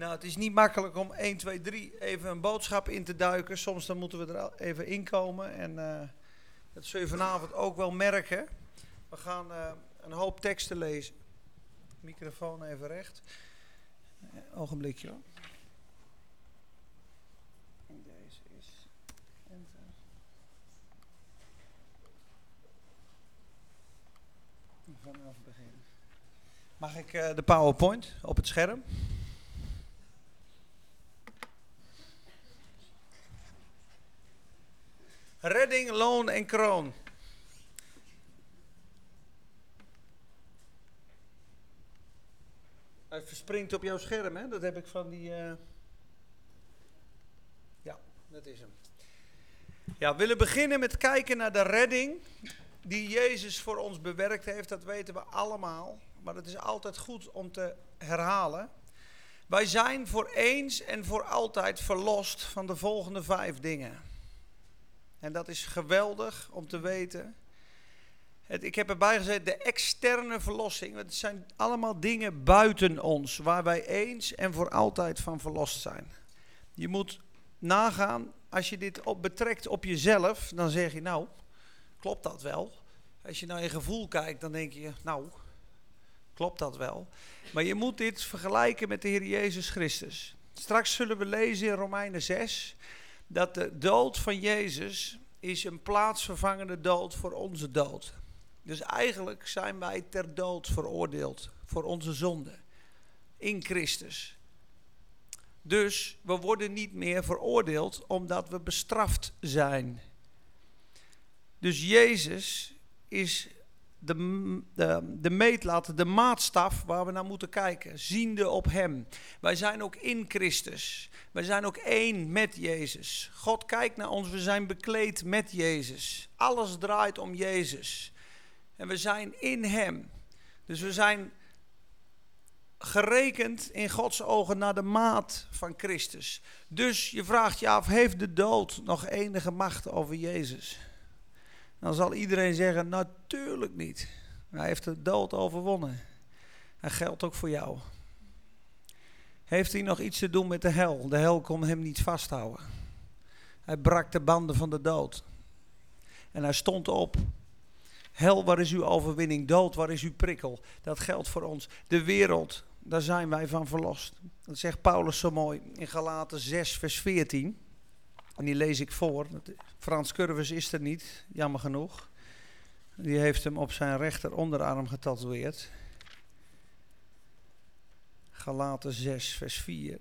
Nou, het is niet makkelijk om 1, 2, 3 even een boodschap in te duiken. Soms dan moeten we er even inkomen. En uh, dat zul je vanavond ook wel merken. We gaan uh, een hoop teksten lezen. Microfoon even recht. Ogenblikje hoor. Deze is. Vanaf beginnen. Mag ik uh, de PowerPoint op het scherm? Redding, loon en kroon. Hij verspringt op jouw scherm, hè? Dat heb ik van die. Uh... Ja, dat is hem. Ja, we willen beginnen met kijken naar de redding die Jezus voor ons bewerkt heeft. Dat weten we allemaal. Maar het is altijd goed om te herhalen. Wij zijn voor eens en voor altijd verlost van de volgende vijf dingen. En dat is geweldig om te weten. Het, ik heb erbij gezet de externe verlossing. Het zijn allemaal dingen buiten ons, waar wij eens en voor altijd van verlost zijn. Je moet nagaan, als je dit op, betrekt op jezelf, dan zeg je nou, klopt dat wel? Als je naar je gevoel kijkt, dan denk je, nou, klopt dat wel? Maar je moet dit vergelijken met de Heer Jezus Christus. Straks zullen we lezen in Romeinen 6 dat de dood van Jezus is een plaatsvervangende dood voor onze dood. Dus eigenlijk zijn wij ter dood veroordeeld voor onze zonde in Christus. Dus we worden niet meer veroordeeld omdat we bestraft zijn. Dus Jezus is de, de, de de maatstaf waar we naar moeten kijken, ziende op Hem. Wij zijn ook in Christus. Wij zijn ook één met Jezus. God kijkt naar ons, we zijn bekleed met Jezus. Alles draait om Jezus. En we zijn in Hem. Dus we zijn gerekend in Gods ogen naar de maat van Christus. Dus je vraagt je af, heeft de dood nog enige macht over Jezus? Dan zal iedereen zeggen, natuurlijk niet. Hij heeft de dood overwonnen. Hij geldt ook voor jou. Heeft hij nog iets te doen met de hel? De hel kon hem niet vasthouden. Hij brak de banden van de dood. En hij stond op. Hel, waar is uw overwinning? Dood, waar is uw prikkel? Dat geldt voor ons. De wereld, daar zijn wij van verlost. Dat zegt Paulus zo mooi in Galaten 6, vers 14. En die lees ik voor. Frans Curvus is er niet, jammer genoeg. Die heeft hem op zijn rechter onderarm getatoeëerd. Galaten 6, vers 4.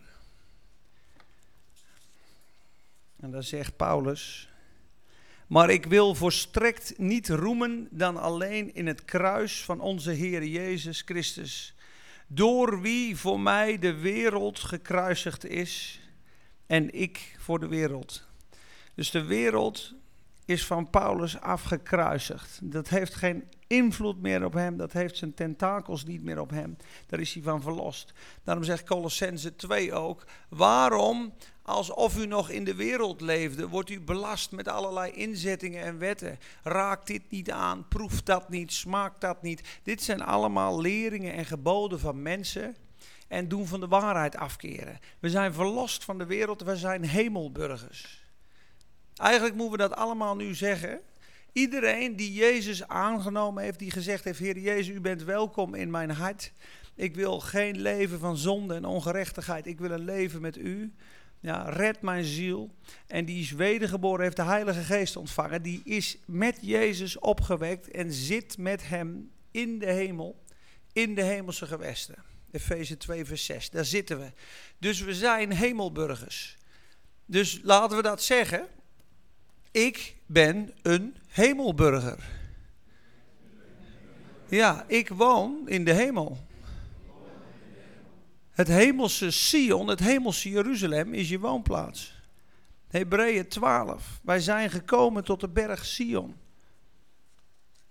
En daar zegt Paulus. Maar ik wil volstrekt niet roemen dan alleen in het kruis van onze Heer Jezus Christus. Door wie voor mij de wereld gekruisigd is en ik voor de wereld. Dus de wereld is van Paulus afgekruisigd. Dat heeft geen invloed meer op hem, dat heeft zijn tentakels niet meer op hem. Daar is hij van verlost. Daarom zegt Colossense 2 ook, waarom alsof u nog in de wereld leefde, wordt u belast met allerlei inzettingen en wetten. Raak dit niet aan, proef dat niet, smaak dat niet. Dit zijn allemaal leringen en geboden van mensen en doen van de waarheid afkeren. We zijn verlost van de wereld, we zijn hemelburgers. Eigenlijk moeten we dat allemaal nu zeggen. Iedereen die Jezus aangenomen heeft, die gezegd heeft: Heer Jezus, u bent welkom in mijn hart. Ik wil geen leven van zonde en ongerechtigheid. Ik wil een leven met u. Ja, red mijn ziel. En die is wedergeboren, heeft de Heilige Geest ontvangen. Die is met Jezus opgewekt en zit met hem in de hemel, in de hemelse gewesten. Efeze 2, vers 6. Daar zitten we. Dus we zijn hemelburgers. Dus laten we dat zeggen. Ik ben een hemelburger. Ja, ik woon in de hemel. Het hemelse Sion, het hemelse Jeruzalem is je woonplaats. Hebreeën 12. Wij zijn gekomen tot de berg Sion.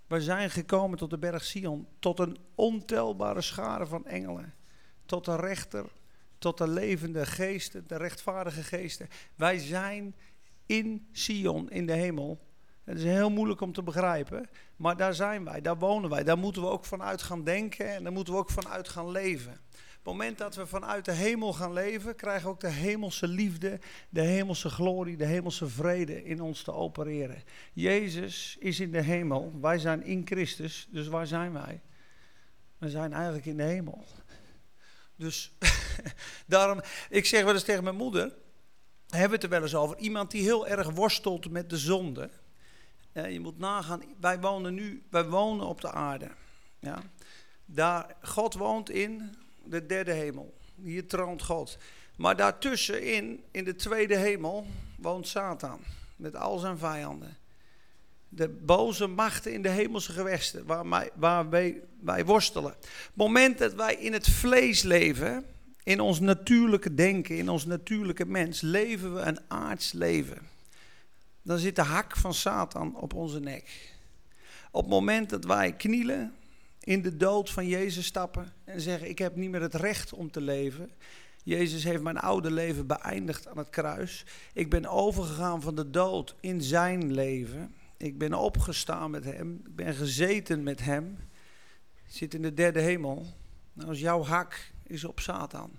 Wij zijn gekomen tot de berg Sion, tot een ontelbare schare van engelen, tot de rechter, tot de levende geesten, de rechtvaardige geesten. Wij zijn in Sion, in de hemel. Het is heel moeilijk om te begrijpen, maar daar zijn wij, daar wonen wij. Daar moeten we ook vanuit gaan denken en daar moeten we ook vanuit gaan leven. moment dat we vanuit de hemel gaan leven, krijgen we ook de hemelse liefde, de hemelse glorie, de hemelse vrede in ons te opereren. Jezus is in de hemel, wij zijn in Christus, dus waar zijn wij? We zijn eigenlijk in de hemel. Dus daarom, ik zeg wel eens tegen mijn moeder, hebben we het er wel eens over, iemand die heel erg worstelt met de zonde. je moet nagaan, wij wonen nu, wij wonen op de aarde. Ja. Daar, God woont in de derde hemel. Hier troont God. Maar daartussenin, in de tweede hemel, woont Satan. Met al zijn vijanden. De boze machten in de hemelse gewesten, waar, waar wij, wij worstelen. Het moment dat wij in het vlees leven, in ons natuurlijke denken, in ons natuurlijke mens, leven we een aards leven. Dan zit de hak van Satan op onze nek. Op het moment dat wij knielen, in de dood van Jezus stappen en zeggen: Ik heb niet meer het recht om te leven. Jezus heeft mijn oude leven beëindigd aan het kruis. Ik ben overgegaan van de dood in zijn leven. Ik ben opgestaan met hem. Ik ben gezeten met hem. Ik zit in de derde hemel. Nou, als jouw hak is op Satan.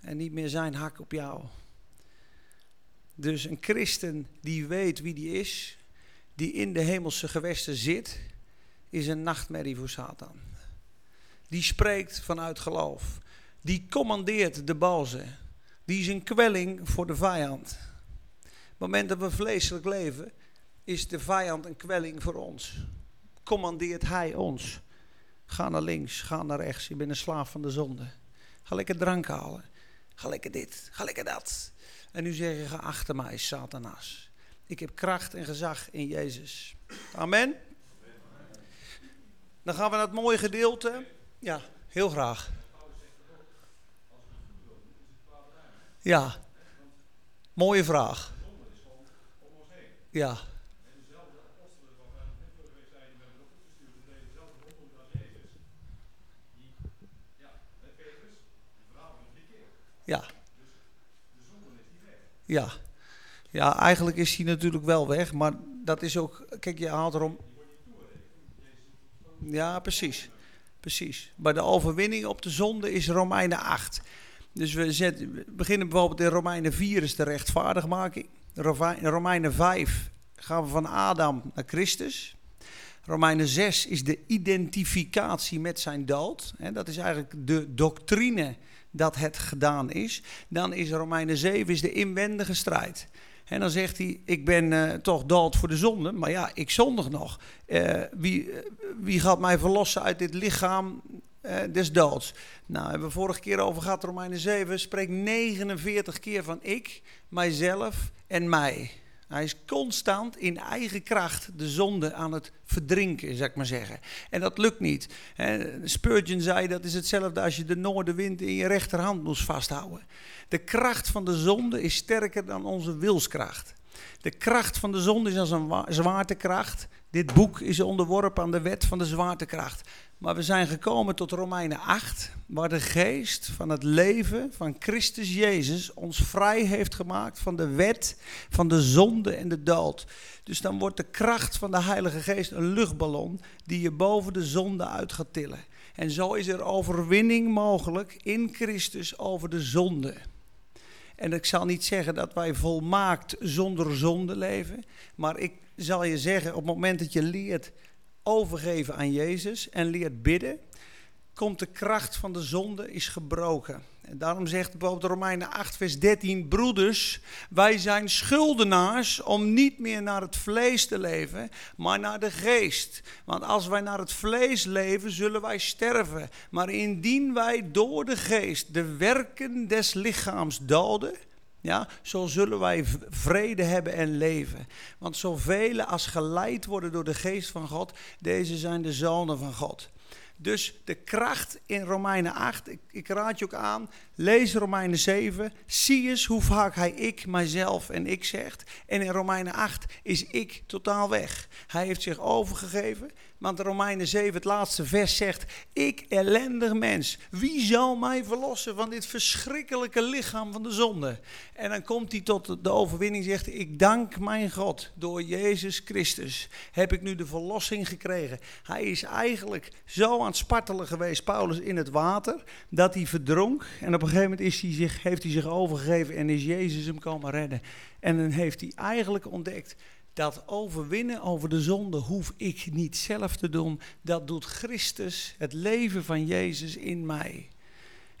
En niet meer zijn hak op jou. Dus een christen die weet wie die is, die in de hemelse gewesten zit, is een nachtmerrie voor Satan. Die spreekt vanuit geloof. Die commandeert de boze. Die is een kwelling voor de vijand. Op het moment dat we vleeselijk leven, is de vijand een kwelling voor ons. Commandeert hij ons. Ga naar links, ga naar rechts. Je bent een slaaf van de zonde. Ga lekker drank halen. Ga lekker dit, ga lekker dat. En nu zeg je, ga achter mij, Satanas. Ik heb kracht en gezag in Jezus. Amen. Dan gaan we naar het mooie gedeelte. Ja, heel graag. Ja, mooie vraag. Ja. Ja. Ja. Ja, eigenlijk is hij natuurlijk wel weg, maar dat is ook. Kijk, je haalt erom. Ja, precies. Precies. Maar de overwinning op de zonde is Romeinen 8. Dus we, zetten, beginnen bijvoorbeeld in Romeinen 4 is de rechtvaardigmaking. Romeinen 5 gaan we van Adam naar Christus. Romeinen 6 is de identificatie met zijn dood. Dat is eigenlijk de doctrine dat het gedaan is. Dan is Romeinen 7 is de inwendige strijd. En dan zegt hij, ik ben uh, toch dood voor de zonde, maar ja, ik zondig nog. Uh, wie, uh, wie gaat mij verlossen uit dit lichaam des doods? Nou, hebben we vorige keer over gehad, Romeinen 7 spreekt 49 keer van ik, mijzelf en mij. Hij is constant in eigen kracht de zonde aan het verdrinken, zou ik maar zeggen. En dat lukt niet. Spurgeon zei dat is hetzelfde als je de noordenwind in je rechterhand moest vasthouden. De kracht van de zonde is sterker dan onze wilskracht. De kracht van de zonde is als een zwaartekracht. Dit boek is onderworpen aan de wet van de zwaartekracht. Maar we zijn gekomen tot Romeinen 8, waar de geest van het leven van Christus Jezus ons vrij heeft gemaakt van de wet, van de zonde en de dood. Dus dan wordt de kracht van de Heilige Geest een luchtballon die je boven de zonde uit gaat tillen. En zo is er overwinning mogelijk in Christus over de zonde. En ik zal niet zeggen dat wij volmaakt zonder zonde leven, maar ik zal je zeggen, op het moment dat je leert overgeven aan Jezus en leert bidden, komt de kracht van de zonde is gebroken. Daarom zegt bijvoorbeeld Romeinen 8, vers 13, broeders, wij zijn schuldenaars om niet meer naar het vlees te leven, maar naar de geest. Want als wij naar het vlees leven, zullen wij sterven. Maar indien wij door de geest de werken des lichaams doden, ja, zo zullen wij vrede hebben en leven. Want zoveel als geleid worden door de geest van God, deze zijn de zonen van God. Dus de kracht in Romeinen 8, ik, ik, raad je ook aan, lees Romeinen 7, zie eens hoe vaak hij ik, mijzelf en ik zegt. En in Romeinen 8 is ik totaal weg. Hij heeft zich overgegeven, Want Romeinen 7, het laatste vers zegt: Ik ellendig mens, wie zal mij verlossen van dit verschrikkelijke lichaam van de zonde? En dan komt hij tot de overwinning, zegt: Ik dank mijn God, door Jezus Christus heb ik nu de verlossing gekregen. Hij is eigenlijk zo aan het spartelen geweest, Paulus, in het water, dat hij verdronk. En op een gegeven moment is hij zich, heeft hij zich overgegeven en is Jezus hem komen redden. En dan heeft hij eigenlijk ontdekt dat overwinnen over de zonde hoef ik niet zelf te doen. Dat doet Christus, het leven van Jezus in mij.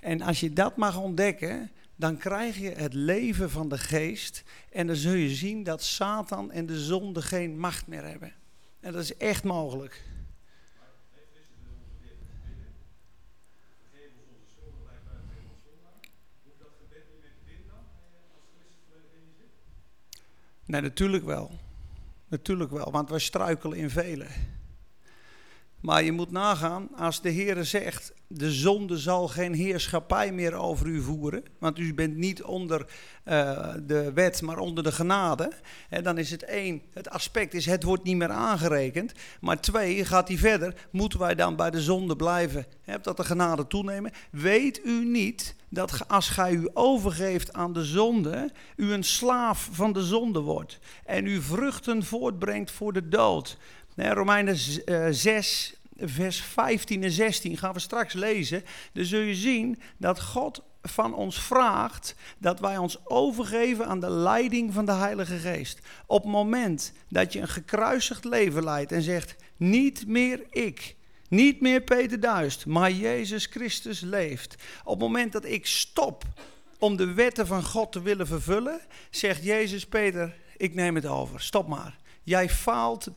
En als je dat mag ontdekken, dan krijg je het leven van de geest. En dan zul je zien dat Satan en de zonde geen macht meer hebben. En dat is echt mogelijk. Nee, natuurlijk wel. Natuurlijk wel, want wij struikelen in velen. Maar je moet nagaan, als de Heer zegt, de zonde zal geen heerschappij meer over u voeren, want u bent niet onder uh, de wet, maar onder de genade. En dan is het één, het aspect is, het wordt niet meer aangerekend. Maar twee, gaat hij verder, moeten wij dan bij de zonde blijven, hè, dat de genade toenemen? Weet u niet dat als gij u overgeeft aan de zonde, u een slaaf van de zonde wordt en u vruchten voortbrengt voor de dood? Romeinen 6, eh, vers 15 en 16 gaan we straks lezen. Dan zul je zien dat God van ons vraagt dat wij ons overgeven aan de leiding van de Heilige Geest. Op het moment dat je een gekruisigd leven leidt en zegt: Niet meer ik. Niet meer Peter Duist, maar Jezus Christus leeft. Op het moment dat ik stop om de wetten van God te willen vervullen, zegt Jezus Peter: Ik neem het over. Stop maar. Jij faalt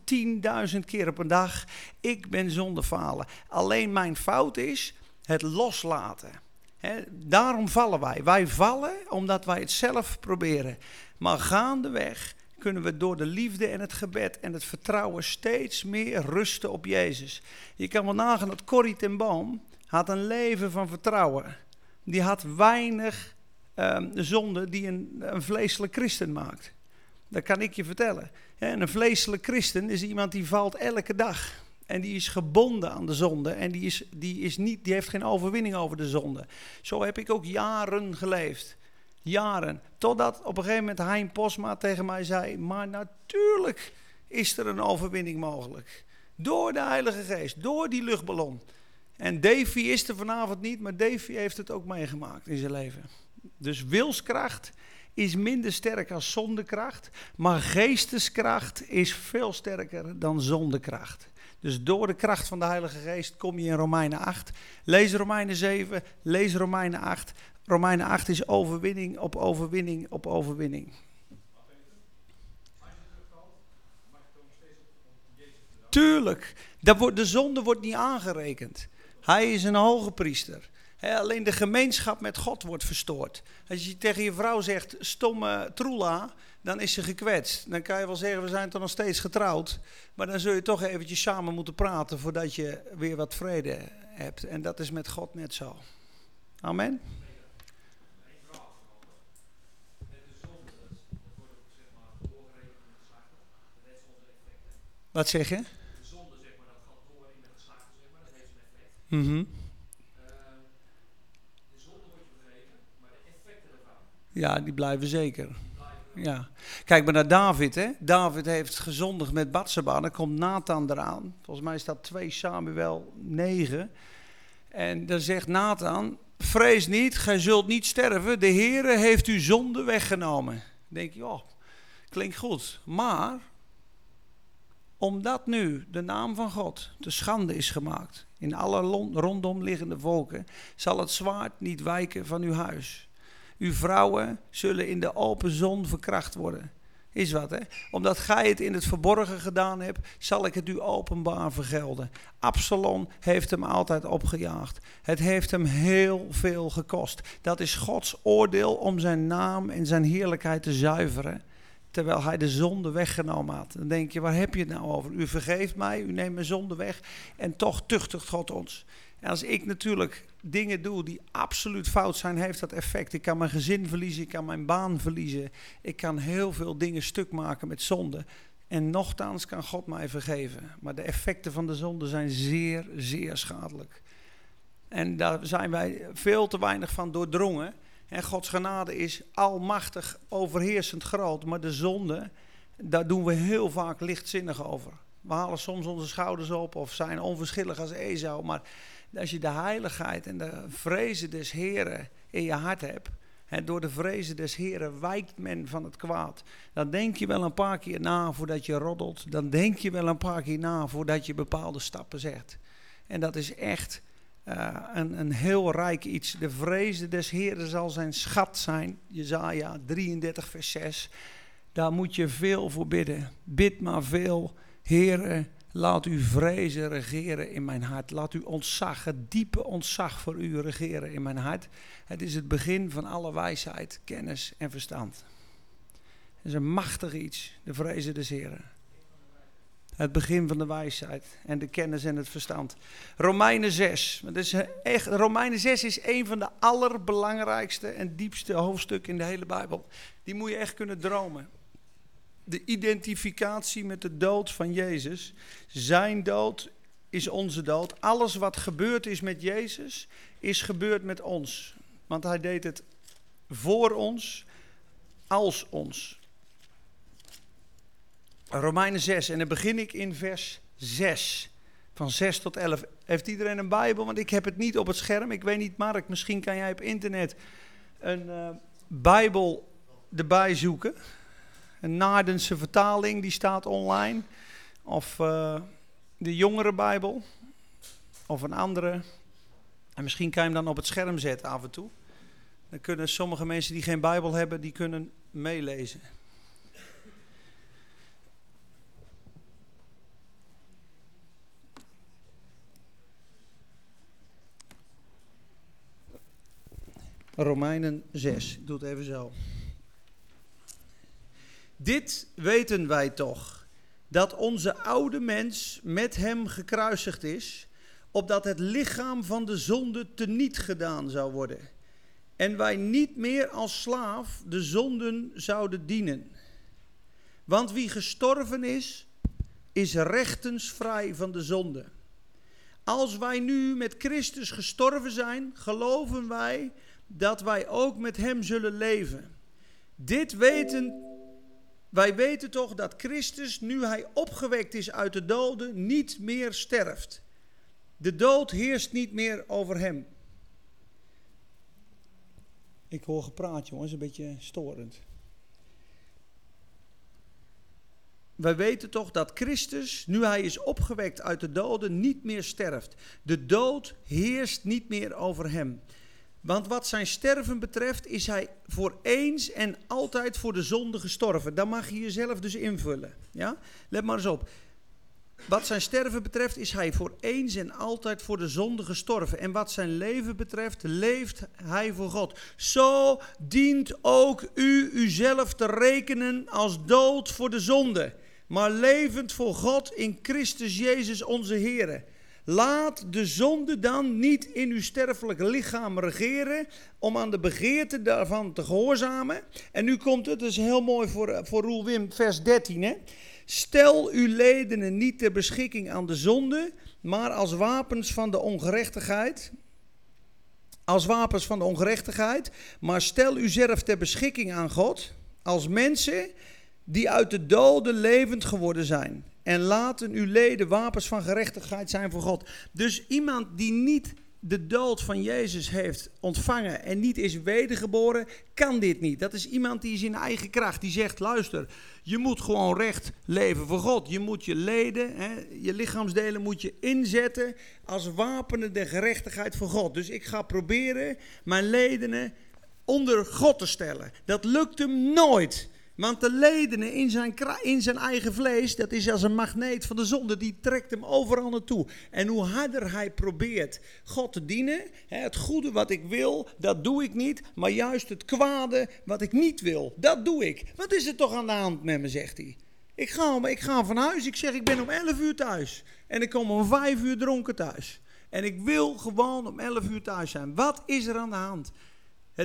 10.000 keer op een dag. Ik ben zonder falen. Alleen mijn fout is het loslaten. daarom vallen wij. Wij vallen omdat wij het zelf proberen. Maar gaandeweg kunnen we door de liefde en het gebed en het vertrouwen steeds meer rusten op Jezus. Je kan wel nagaan dat Corrie ten Boom had een leven van vertrouwen. Die had weinig um, zonde die een, een vleeselijk christen maakt. Dat kan ik je vertellen. En een vleeselijk christen is iemand die valt elke dag. En die is gebonden aan de zonde. En die, is, die, is niet, die heeft geen overwinning over de zonde. Zo heb ik ook jaren geleefd. Jaren. Totdat op een gegeven moment Hein Posma tegen mij zei: Maar natuurlijk is er een overwinning mogelijk. Door de Heilige Geest, door die luchtballon. En Davy is er vanavond niet, maar Davy heeft het ook meegemaakt in zijn leven. Dus wilskracht is minder sterk als zondekracht, maar geesteskracht is veel sterker dan zondekracht. Dus door de kracht van de Heilige Geest kom je in Romeinen 8. Lees Romeinen 7, lees Romeinen 8. Romeinen 8 is overwinning op overwinning op overwinning. Tuurlijk, dat wordt, de zonde wordt niet aangerekend. Hij is een hoge priester alleen de gemeenschap met God wordt verstoord. Als je tegen je vrouw zegt, stomme troela, dan is ze gekwetst. Dan kan je wel zeggen, we zijn toch nog steeds getrouwd. Maar dan zul je toch eventjes samen moeten praten voordat je weer wat vrede hebt. En dat is met God net zo. Amen. Wat zeg je? De zonde, zeg maar, dat gaat door in de geslachten, zeg maar, dat heeft een effect. Mm Ja, die blijven zeker. Ja. Kijk maar naar David. Hè. David heeft gezondigd met Batseba. Dan komt Nathan eraan. Volgens mij dat 2 Samuel 9. En dan zegt Nathan: Vrees niet, gij zult niet sterven. De Heere heeft uw zonde weggenomen. Dan denk je, oh, klinkt goed. Maar, omdat nu de naam van God te schande is gemaakt in alle rondom liggende volken, zal het zwaard niet wijken van uw huis. Uw vrouwen zullen in de open zon verkracht worden. Is wat, hè? Omdat gij het in het verborgen gedaan hebt, zal ik het u openbaar vergelden. Absalom heeft hem altijd opgejaagd. Het heeft hem heel veel gekost. Dat is Gods oordeel om zijn naam en zijn heerlijkheid te zuiveren. Terwijl hij de zonde weggenomen had. Dan denk je, waar heb je het nou over? U vergeeft mij, u neemt mijn zonde weg. En toch tuchtigt God ons. En als ik natuurlijk dingen doe die absoluut fout zijn, heeft dat effect. Ik kan mijn gezin verliezen, ik kan mijn baan verliezen. Ik kan heel veel dingen stuk maken met zonde. En nochtans kan God mij vergeven. Maar de effecten van de zonde zijn zeer, zeer schadelijk. En daar zijn wij veel te weinig van doordrongen. En Gods genade is almachtig, overheersend groot. Maar de zonde, daar doen we heel vaak lichtzinnig over. We halen soms onze schouders op of zijn onverschillig als Ezou. Maar als je de heiligheid en de vrezen des Heren in je hart hebt, en door de vrezen des Heren wijkt men van het kwaad. Dan denk je wel een paar keer na voordat je roddelt. Dan denk je wel een paar keer na voordat je bepaalde stappen zegt. En dat is echt uh, een, een heel rijk iets. De vrezen des Heren zal zijn schat zijn. Jezaja 33 vers 6. Daar moet je veel voor bidden. Bid maar veel. Heren, laat u vrezen regeren in mijn hart. Laat u ontzag, het diepe ontzag voor u regeren in mijn hart. Het is het begin van alle wijsheid, kennis en verstand. Het is een machtig iets, de vrezen des Heren. Het begin van de wijsheid en de kennis en het verstand. Romeinen 6. Dat is echt, Romeinen 6 is een van de allerbelangrijkste en diepste hoofdstukken in de hele Bijbel. Die moet je echt kunnen dromen. De identificatie met de dood van Jezus. Zijn dood is onze dood. Alles wat gebeurd is met Jezus, is gebeurd met ons. Want hij deed het voor ons, als ons. Romeinen 6, en dan begin ik in vers 6. Van 6 tot 11. Heeft iedereen een Bijbel? Want ik heb het niet op het scherm. Ik weet niet, Mark, misschien kan jij op internet een uh, Bijbel erbij zoeken. Een Naardense vertaling, die staat online. Of uh, de jongere Bijbel. Of een andere. En misschien kan je hem dan op het scherm zetten af en toe. Dan kunnen sommige mensen die geen Bijbel hebben, die kunnen meelezen. Romeinen 6. Ik doe het even zo. Dit weten wij toch, dat onze oude mens met hem gekruisigd is, opdat het lichaam van de zonde teniet gedaan zou worden. En wij niet meer als slaaf de zonden zouden dienen. Want wie gestorven is, is rechtens vrij van de zonde. Als wij nu met Christus gestorven zijn, geloven wij dat wij ook met Hem zullen leven. Dit weten, wij weten toch dat Christus, nu Hij opgewekt is uit de doden, niet meer sterft. De dood heerst niet meer over Hem. Ik hoor gepraat, jongens, een beetje storend. Wij weten toch dat Christus, nu hij is opgewekt uit de doden, niet meer sterft. De dood heerst niet meer over hem. Want wat zijn sterven betreft is hij voor eens en altijd voor de zonde gestorven. Dan mag je jezelf dus invullen. Ja? Let maar eens op. Wat zijn sterven betreft is hij voor eens en altijd voor de zonde gestorven. En wat zijn leven betreft leeft hij voor God. Zo dient ook u uzelf te rekenen als dood voor de zonde. Maar levend voor God in Christus Jezus onze Heer. Laat de zonde dan niet in uw sterfelijk lichaam regeren om aan de begeerte daarvan te gehoorzamen. En nu komt het, is heel mooi voor, voor Roel Wim, vers 13. Hè? Stel uw ledenen niet ter beschikking aan de zonde, maar als wapens van de ongerechtigheid. Als wapens van de ongerechtigheid, maar stel uzelf ter beschikking aan God als mensen die uit de doden levend geworden zijn. En laten uw leden wapens van gerechtigheid zijn voor God. Dus iemand die niet de dood van Jezus heeft ontvangen en niet is wedergeboren, kan dit niet. Dat is iemand die is in eigen kracht. Die zegt, luister, je moet gewoon recht leven voor God. Je moet je leden, hè, je lichaamsdelen moet je inzetten als wapenen de gerechtigheid voor God. Dus ik ga proberen mijn ledenen onder God te stellen. Dat lukt hem nooit. Want de ledenen in zijn, in zijn eigen vlees, dat is als een magneet van de zonde, die trekt hem overal naartoe. En hoe harder hij probeert God te dienen, het goede wat ik wil, dat doe ik niet, maar juist het kwade wat ik niet wil, dat doe ik. Wat is er toch aan de hand met me, zegt hij. Ik ga, ik ga van huis, ik zeg ik ben om 11 uur thuis. En ik kom om 5 uur dronken thuis. En ik wil gewoon om 11 uur thuis zijn. Wat is er aan de hand?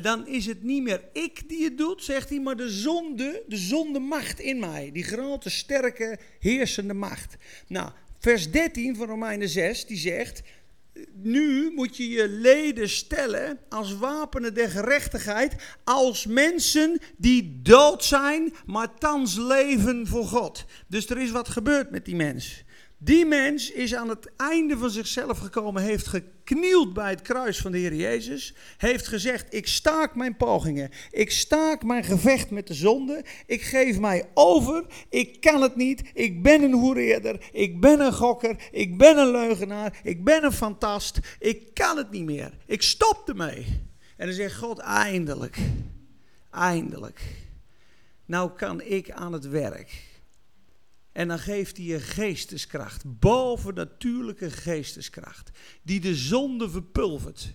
Dan is het niet meer ik die het doet, zegt hij, maar de zonde, de zonde macht in mij. Die grote, sterke, heersende macht. Nou, vers 13 van Romeinen 6, die zegt, nu moet je je leden stellen als wapenen der gerechtigheid, als mensen die dood zijn, maar thans leven voor God. Dus er is wat gebeurd met die mens. Die mens is aan het einde van zichzelf gekomen, heeft geknield bij het kruis van de Heer Jezus, heeft gezegd: Ik staak mijn pogingen, ik staak mijn gevecht met de zonde, ik geef mij over, ik kan het niet, ik ben een hoereerder, ik ben een gokker, ik ben een leugenaar, ik ben een fantast, ik kan het niet meer, ik stop ermee. En dan zegt God: Eindelijk, eindelijk, nou kan ik aan het werk. En dan geeft hij je geesteskracht, bovennatuurlijke geesteskracht, die de zonde verpulvert.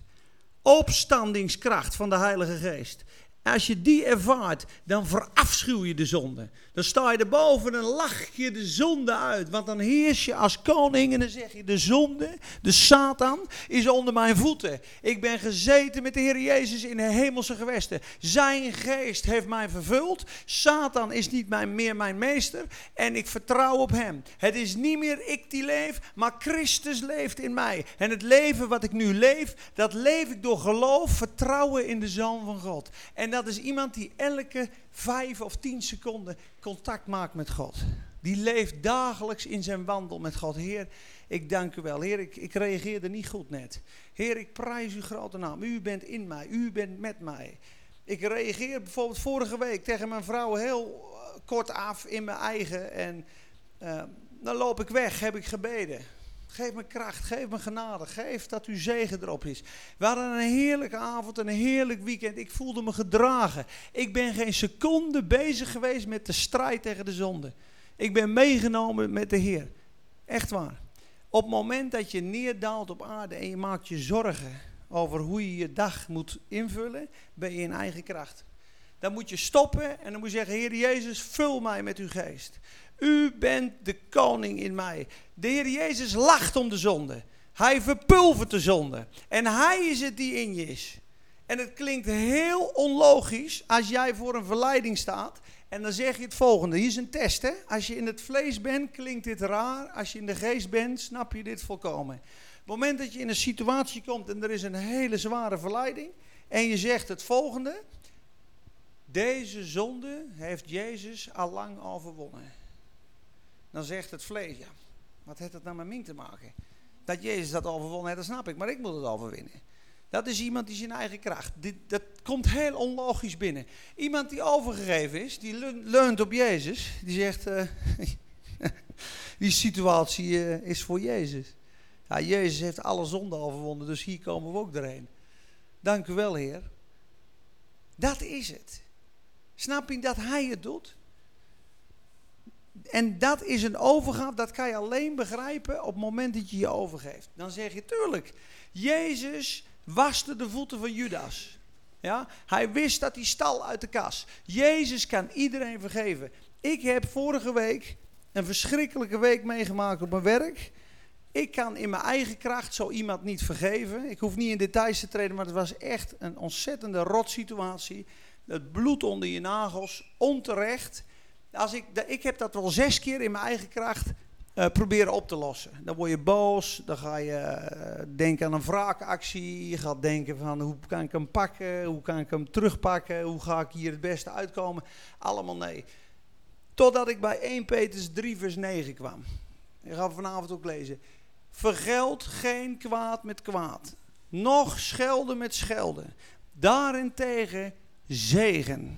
Opstandingskracht van de Heilige Geest. Als je die ervaart, dan verafschuw je de zonde. Dan sta je erboven en lach je de zonde uit. Want dan heers je als koning en dan zeg je: De zonde, de Satan, is onder mijn voeten. Ik ben gezeten met de Heer Jezus in de hemelse gewesten. Zijn geest heeft mij vervuld. Satan is niet meer mijn meester en ik vertrouw op hem. Het is niet meer ik die leef, maar Christus leeft in mij. En het leven wat ik nu leef, dat leef ik door geloof, vertrouwen in de Zoon van God. En dat is iemand die elke vijf of tien seconden contact maakt met God. Die leeft dagelijks in zijn wandel met God. Heer, ik dank u wel. Heer, ik, ik reageerde niet goed net. Heer, ik prijs uw grote naam. U bent in mij. U bent met mij. Ik reageer bijvoorbeeld vorige week tegen mijn vrouw heel eh, kort af in mijn eigen. En uh, dan loop ik weg, heb ik gebeden. Geef me kracht, geef me genade, geef dat uw zegen erop is. We hadden een heerlijke avond, een heerlijk weekend. Ik voelde me gedragen. Ik ben geen seconde bezig geweest met de strijd tegen de zonde. Ik ben meegenomen met de Heer. Echt waar. Op het moment dat je neerdaalt op aarde en je maakt je zorgen over hoe je je dag moet invullen, ben je in eigen kracht. Dan moet je stoppen en dan moet je zeggen: Heer Jezus, vul mij met uw geest. U bent de koning in mij. De Heer Jezus lacht om de zonde. Hij verpulvert de zonde. En hij is het die in je is. En het klinkt heel onlogisch als jij voor een verleiding staat. En dan zeg je het volgende. Hier is een test. Hè? Als je in het vlees bent, klinkt dit raar. Als je in de geest bent, snap je dit volkomen. Op het moment dat je in een situatie komt en er is een hele zware verleiding. En je zegt het volgende. Deze zonde heeft Jezus al lang overwonnen. Dan zegt het vlees, ja, wat heeft het nou met mij te maken? Dat Jezus dat overwonnen heeft, dat snap ik, maar ik moet het overwinnen. Dat is iemand die zijn eigen kracht. Dat komt heel onlogisch binnen. Iemand die overgegeven is, die leunt op Jezus, die zegt, uh, die situatie uh, is voor Jezus. Ja, Jezus heeft alle zonden overwonnen, dus hier komen we ook doorheen. Dank u wel, Heer. Dat is het. Snap je dat Hij het doet? En dat is een overgave, dat kan je alleen begrijpen op het moment dat je je overgeeft. Dan zeg je, tuurlijk, Jezus waste de voeten van Judas. Ja? Hij wist dat hij stal uit de kas. Jezus kan iedereen vergeven. Ik heb vorige week een verschrikkelijke week meegemaakt op mijn werk. Ik kan in mijn eigen kracht zo iemand niet vergeven. Ik hoef niet in details te treden, maar het was echt een ontzettende rotsituatie. Het bloed onder je nagels, onterecht. Als ik, ik heb dat wel zes keer in mijn eigen kracht uh, proberen op te lossen. Dan word je boos, dan ga je uh, denken aan een wraakactie. Je gaat denken van hoe kan ik hem pakken, hoe kan ik hem terugpakken, hoe ga ik hier het beste uitkomen. Allemaal nee. Totdat ik bij 1 Petrus 3 vers 9 kwam. Ik ga vanavond ook lezen. Vergeld geen kwaad met kwaad. Nog schelden met schelden. Daarentegen zegen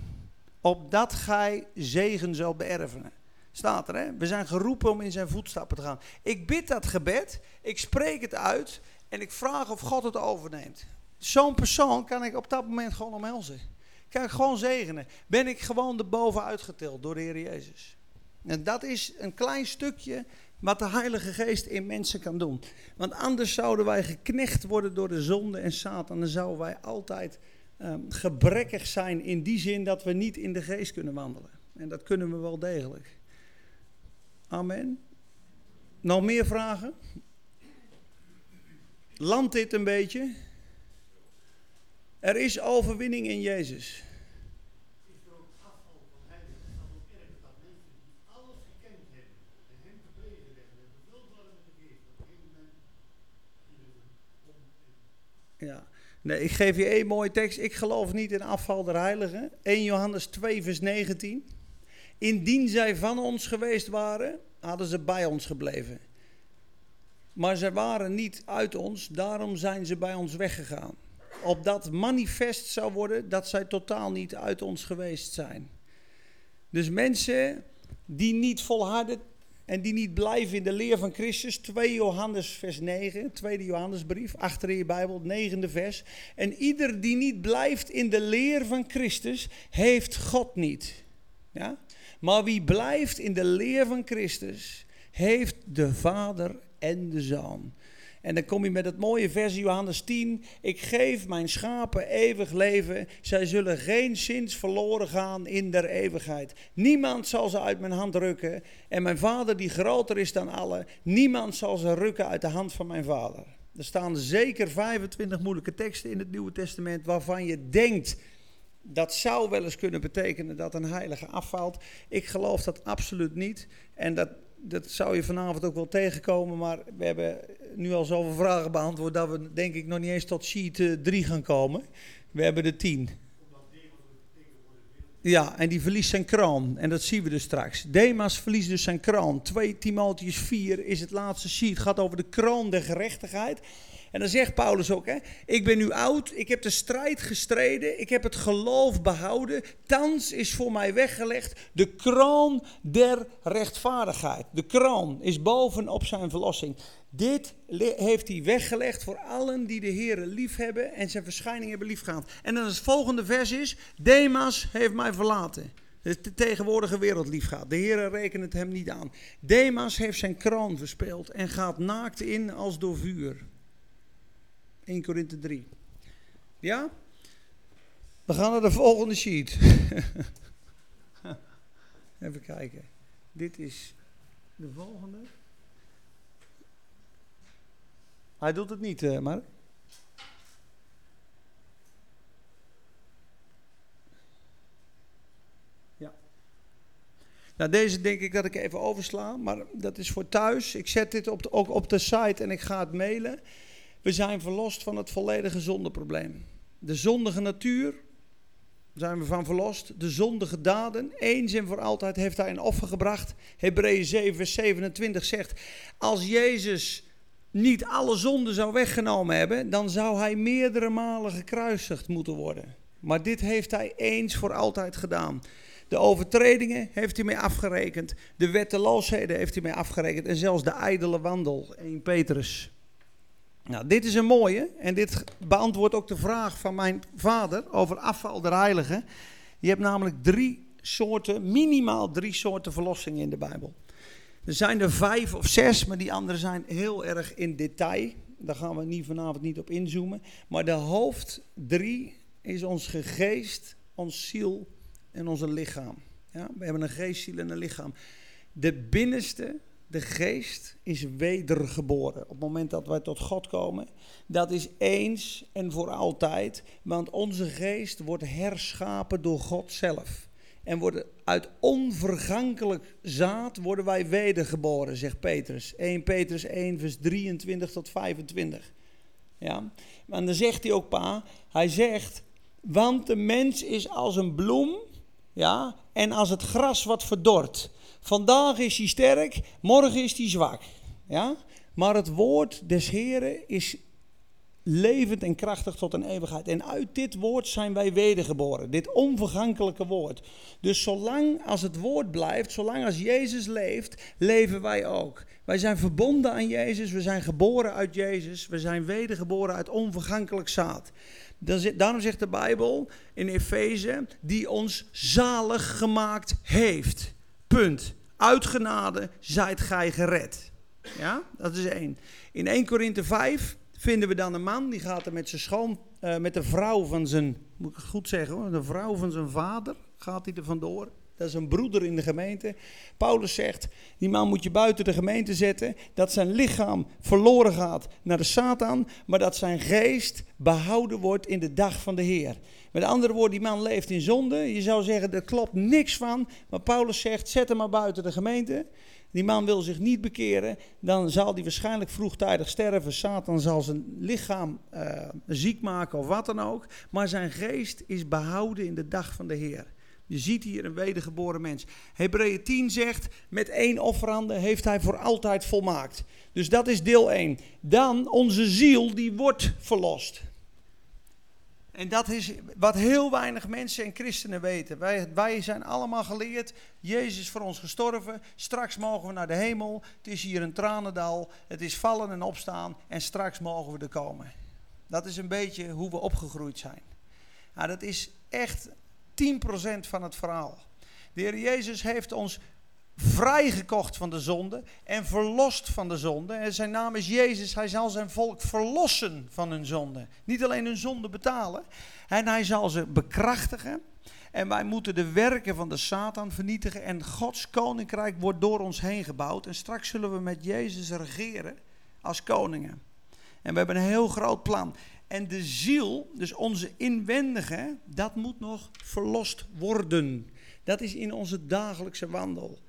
opdat gij zegen zal beërven. Staat er, hè? We zijn geroepen om in zijn voetstappen te gaan. Ik bid dat gebed, ik spreek het uit en ik vraag of God het overneemt. Zo'n persoon kan ik op dat moment gewoon omhelzen. Kan ik gewoon zegenen. Ben ik gewoon erboven uitgetild door de Heer Jezus. En dat is een klein stukje wat de Heilige Geest in mensen kan doen. Want anders zouden wij geknecht worden door de zonde en Satan. Dan zouden wij altijd um, gebrekkig zijn in die zin dat we niet in de geest kunnen wandelen. En dat kunnen we wel degelijk. Amen. Nog meer vragen? Landt dit een beetje? Er is overwinning in Jezus. Ja. Nee, ik geef je één mooie tekst. Ik geloof niet in afval der heiligen. 1 Johannes 2, vers 19. Indien zij van ons geweest waren, hadden ze bij ons gebleven. Maar zij waren niet uit ons, daarom zijn ze bij ons weggegaan. Opdat manifest zou worden dat zij totaal niet uit ons geweest zijn. Dus mensen die niet volharden en die niet blijven in de leer van Christus. 2 Johannes vers 9, tweede Johannesbrief, achter in je Bijbel, het negende vers. En ieder die niet blijft in de leer van Christus, heeft God niet. Ja? Maar wie blijft in de leer van Christus, heeft de Vader en de Zoon. En dan kom je met het mooie vers Johannes 10. Ik geef mijn schapen eeuwig leven. Zij zullen geen zins verloren gaan in der eeuwigheid. Niemand zal ze uit mijn hand rukken. En mijn vader die groter is dan alle. Niemand zal ze rukken uit de hand van mijn vader. Er staan zeker 25 moeilijke teksten in het Nieuwe Testament waarvan je denkt... Dat zou wel eens kunnen betekenen dat een heilige afvalt. Ik geloof dat absoluut niet. En dat, dat zou je vanavond ook wel tegenkomen. Maar we hebben nu al zoveel vragen beantwoord dat we denk ik nog niet eens tot sheet 3 gaan komen. We hebben de 10. Ja, en die verliest zijn kroon. En dat zien we dus straks. Demas verliest dus zijn kroon. 2 Timotheus 4 is het laatste sheet. Gaat over de kroon der gerechtigheid. En dan zegt Paulus ook, hè, ik ben nu oud, ik heb de strijd gestreden, ik heb het geloof behouden. Thans is voor mij weggelegd de kroon der rechtvaardigheid. De kroon is bovenop zijn verlossing. Dit heeft hij weggelegd voor allen die de Heer lief hebben en zijn verschijning hebben liefgehad. En dan het volgende vers is, Demas heeft mij verlaten. De tegenwoordige wereld lief gaat. De Heer rekent het hem niet aan. Demas heeft zijn kroon verspeeld en gaat naakt in als door vuur. 1 Korinthe 3. Ja? We gaan naar de volgende sheet. Even kijken. Dit is de volgende. Hij doet het niet, uh, maar. Ja. Nou, deze denk ik dat ik even oversla, maar dat is voor thuis. Ik zet dit op de, ook op de site en ik ga het mailen. We zijn verlost van het volledige zondeprobleem. De zondige natuur zijn we van verlost. De zondige daden, eens en voor altijd heeft hij een offer gebracht. Hebreeën 7 vers 27 zegt, als Jezus niet alle zonden zou weggenomen hebben, dan zou hij meerdere malen gekruisigd moeten worden. Maar dit heeft hij eens voor altijd gedaan. De overtredingen heeft hij mee afgerekend. De wetteloosheden heeft hij mee afgerekend. En zelfs de ijdele wandel. 1 Petrus nou, dit is een mooie en dit beantwoordt ook de vraag van mijn vader over afval der heiligen. Je hebt namelijk drie soorten, minimaal drie soorten verlossingen in de Bijbel. Er zijn er vijf of zes, maar die andere zijn heel erg in detail. Daar gaan we vanavond niet op inzoomen. Maar de hoofd drie is ons geest, ons ziel en onze lichaam. Ja, we hebben een geest, ziel en een lichaam. De binnenste, de geest is wedergeboren. Op het moment dat wij tot God komen, dat is eens en voor altijd. Want onze geest wordt herschapen door God zelf. En worden uit onvergankelijk zaad worden wij wedergeboren, zegt Petrus. 1 Petrus 1, vers 23 tot 25. Ja, maar dan zegt hij ook, pa, hij zegt, want de mens is als een bloem, ja, en als het gras wat verdort. Vandaag is hij sterk, morgen is hij zwak. Ja? Maar het woord des Heren is levend en krachtig tot een eeuwigheid. En uit dit woord zijn wij wedergeboren. Dit onvergankelijke woord. Dus zolang als het woord blijft, zolang als Jezus leeft, leven wij ook. Wij zijn verbonden aan Jezus, we zijn geboren uit Jezus, we zijn wedergeboren uit onvergankelijk zaad. Daarom zegt de Bijbel in Efeze, die ons zalig gemaakt heeft. Punt. Uit genade zijt gij gered. Ja, dat is één. In 1 Korinthe 5 vinden we dan een man, die gaat er met zijn schoon, uh, met de vrouw van zijn, moet ik het goed zeggen hoor, de vrouw van zijn vader, gaat hij er vandoor. Dat is een broeder in de gemeente. Paulus zegt, die man moet je buiten de gemeente zetten. Dat zijn lichaam verloren gaat naar de Satan. Maar dat zijn geest behouden wordt in de dag van de Heer. Met andere woorden, die man leeft in zonde. Je zou zeggen, er klopt niks van. Maar Paulus zegt, zet hem maar buiten de gemeente. Die man wil zich niet bekeren, dan zal hij waarschijnlijk vroegtijdig sterven. Satan zal zijn lichaam uh, ziek maken of wat dan ook. Maar zijn geest is behouden in de dag van de Heer. Je ziet hier een wedergeboren mens. Hebreeën 10 zegt, met één offerande heeft hij voor altijd volmaakt. Dus dat is deel 1. Dan onze ziel, die wordt verlost. En dat is wat heel weinig mensen en christenen weten. Wij, wij zijn allemaal geleerd, Jezus is voor ons gestorven, straks mogen we naar de hemel, het is hier een tranendal, het is vallen en opstaan en straks mogen we er komen. Dat is een beetje hoe we opgegroeid zijn. Nou, dat is echt 10% van het verhaal. De Heer Jezus heeft ons vrijgekocht van de zonde en verlost van de zonde. En zijn naam is Jezus. Hij zal zijn volk verlossen van hun zonde. Niet alleen hun zonde betalen. En hij zal ze bekrachtigen. En wij moeten de werken van de Satan vernietigen. En Gods koninkrijk wordt door ons heen gebouwd. En straks zullen we met Jezus regeren als koningen. En we hebben een heel groot plan. En de ziel, dus onze inwendige, dat moet nog verlost worden. Dat is in onze dagelijkse wandel.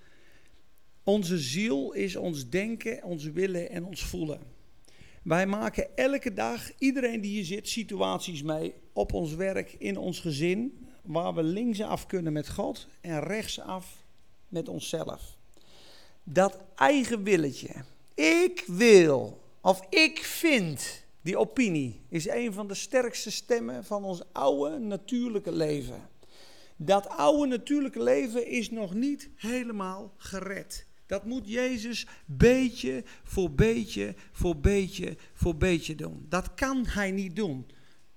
Onze ziel is ons denken, ons willen en ons voelen. Wij maken elke dag, iedereen die hier zit, situaties mee op ons werk, in ons gezin, waar we linksaf kunnen met God en rechtsaf met onszelf. Dat eigen willetje, ik wil of ik vind, die opinie is een van de sterkste stemmen van ons oude natuurlijke leven. Dat oude natuurlijke leven is nog niet helemaal gered. Dat moet Jezus beetje voor beetje voor beetje voor beetje doen. Dat kan hij niet doen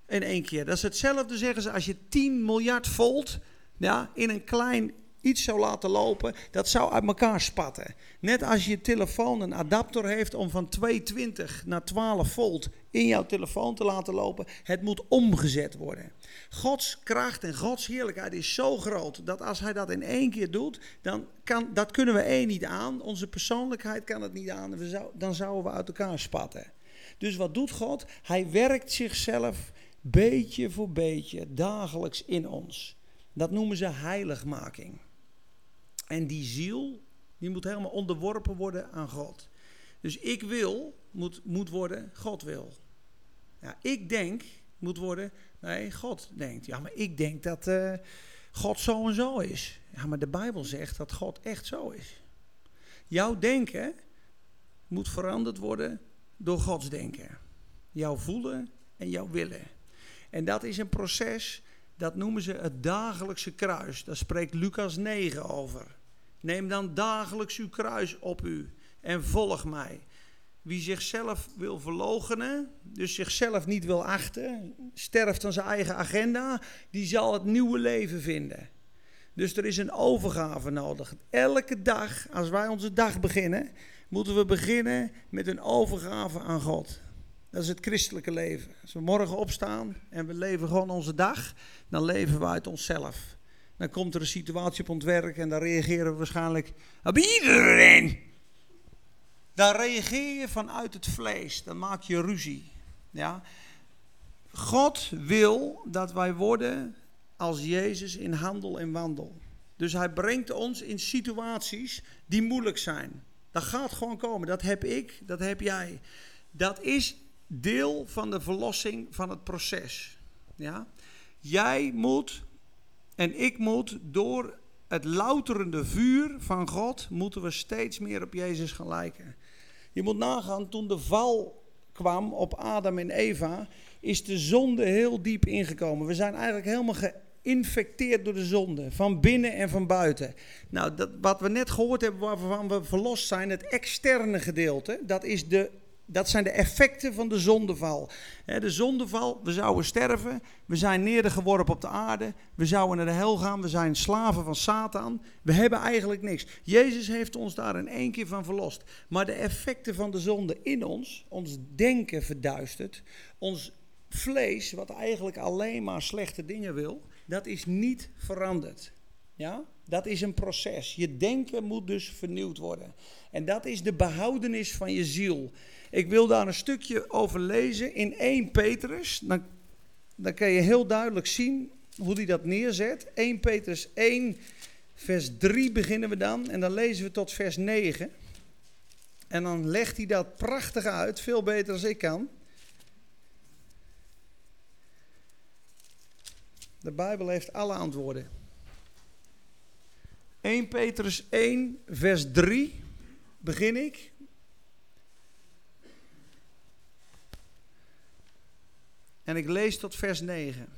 in één keer. Dat is hetzelfde zeggen ze als je 10 miljard volt ja, in een klein iets zou laten lopen, dat zou uit elkaar spatten. Net als je telefoon een adapter heeft om van 220 naar 12 volt in jouw telefoon te laten lopen, het moet omgezet worden. Gods kracht en Gods heerlijkheid is zo groot dat als hij dat in één keer doet, dan kan, dat kunnen we één niet aan. Onze persoonlijkheid kan het niet aan. Dan zouden we uit elkaar spatten. Dus wat doet God? Hij werkt zichzelf beetje voor beetje dagelijks in ons. Dat noemen ze heiligmaking. En die ziel, die moet helemaal onderworpen worden aan God. Dus ik wil, moet, moet worden, God wil. Ja, ik denk, moet worden, nee, God denkt. Ja, maar ik denk dat uh, God zo en zo is. Ja, maar de Bijbel zegt dat God echt zo is. Jouw denken moet veranderd worden door Gods denken. Jouw voelen en jouw willen. En dat is een proces, dat noemen ze het dagelijkse kruis. Daar spreekt Lucas 9 over. Neem dan dagelijks uw kruis op u en volg mij. Wie zichzelf wil verloochenen, dus zichzelf niet wil achten, sterft aan zijn eigen agenda, die zal het nieuwe leven vinden. Dus er is een overgave nodig. Elke dag, als wij onze dag beginnen, moeten we beginnen met een overgave aan God. Dat is het christelijke leven. Als we morgen opstaan en we leven gewoon onze dag, dan leven we uit onszelf. Dan komt er een situatie op ons werk en dan reageren we waarschijnlijk op iedereen. Dan reageer je vanuit het vlees, dan maak je ruzie. Ja? God wil dat wij worden als Jezus in handel en wandel. Dus hij brengt ons in situaties die moeilijk zijn. Dat gaat gewoon komen. Dat heb ik, dat heb jij. Dat is deel van de verlossing van het proces. Ja? Jij moet en ik moet door het louterende vuur van God, moeten we steeds meer op Jezus gaan lijken. Je moet nagaan, toen de val kwam op Adam en Eva, is de zonde heel diep ingekomen. We zijn eigenlijk helemaal geïnfecteerd door de zonde, van binnen en van buiten. Nou, dat, wat we net gehoord hebben, waarvan we verlost zijn, het externe gedeelte, dat is de dat zijn de effecten van de zondeval. De zondeval, we zouden sterven, we zijn neergeworpen op de aarde, we zouden naar de hel gaan, we zijn slaven van Satan. We hebben eigenlijk niks. Jezus heeft ons daar in één keer van verlost. Maar de effecten van de zonde in ons, ons denken verduistert, ons vlees, wat eigenlijk alleen maar slechte dingen wil, dat is niet veranderd. Ja, dat is een proces. Je denken moet dus vernieuwd worden. En dat is de behoudenis van je ziel. Ik wil daar een stukje over lezen in 1 Petrus. Dan, dan kan je heel duidelijk zien hoe hij dat neerzet. 1 Petrus 1, vers 3 beginnen we dan. En dan lezen we tot vers 9. En dan legt hij dat prachtig uit, veel beter dan ik kan. De Bijbel heeft alle antwoorden. 1 Petrus 1, vers 3 begin ik. En ik lees tot vers 9.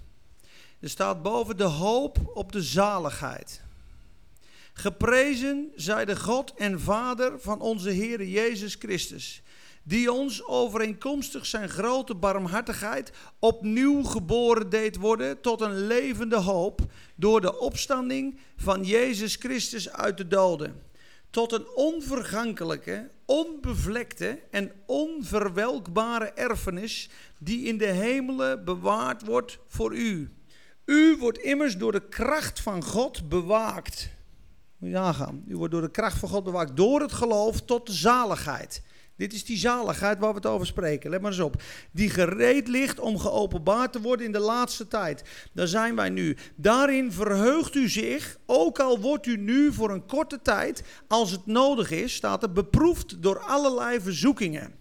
Er staat boven de hoop op de zaligheid. Geprezen zij de God en Vader van onze Heer Jezus Christus, die ons overeenkomstig zijn grote barmhartigheid opnieuw geboren deed worden tot een levende hoop door de opstanding van Jezus Christus uit de doden. Tot een onvergankelijke, onbevlekte en onverwelkbare erfenis die in de hemelen bewaard wordt voor u. U wordt immers door de kracht van God bewaakt. Moet je nagaan. U wordt door de kracht van God bewaakt. Door het geloof tot de zaligheid. Dit is die zaligheid waar we het over spreken. Let maar eens op. Die gereed ligt om geopenbaard te worden in de laatste tijd. Daar zijn wij nu. Daarin verheugt u zich, ook al wordt u nu voor een korte tijd, als het nodig is, staat er beproefd door allerlei verzoekingen.